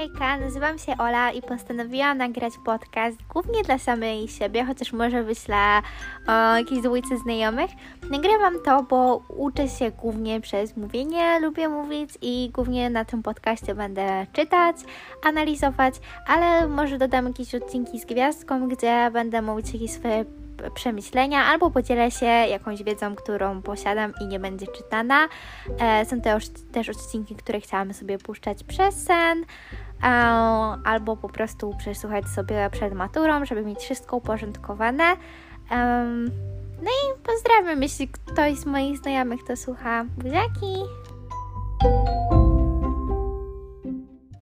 Hejka, nazywam się Ola i postanowiłam nagrać podcast głównie dla samej siebie, chociaż może wyślę o jakiejś dwójce znajomych. Nagrywam to, bo uczę się głównie przez mówienie, lubię mówić i głównie na tym podcaście będę czytać, analizować, ale może dodam jakieś odcinki z gwiazdką, gdzie będę mówić jakieś swoje przemyślenia, albo podzielę się jakąś wiedzą, którą posiadam i nie będzie czytana. E, są już też odcinki, które chciałam sobie puszczać przez sen, e, albo po prostu przesłuchać sobie przed maturą, żeby mieć wszystko uporządkowane. no i pozdrawiam, jeśli ktoś z moich znajomych to słucha. Buziaki!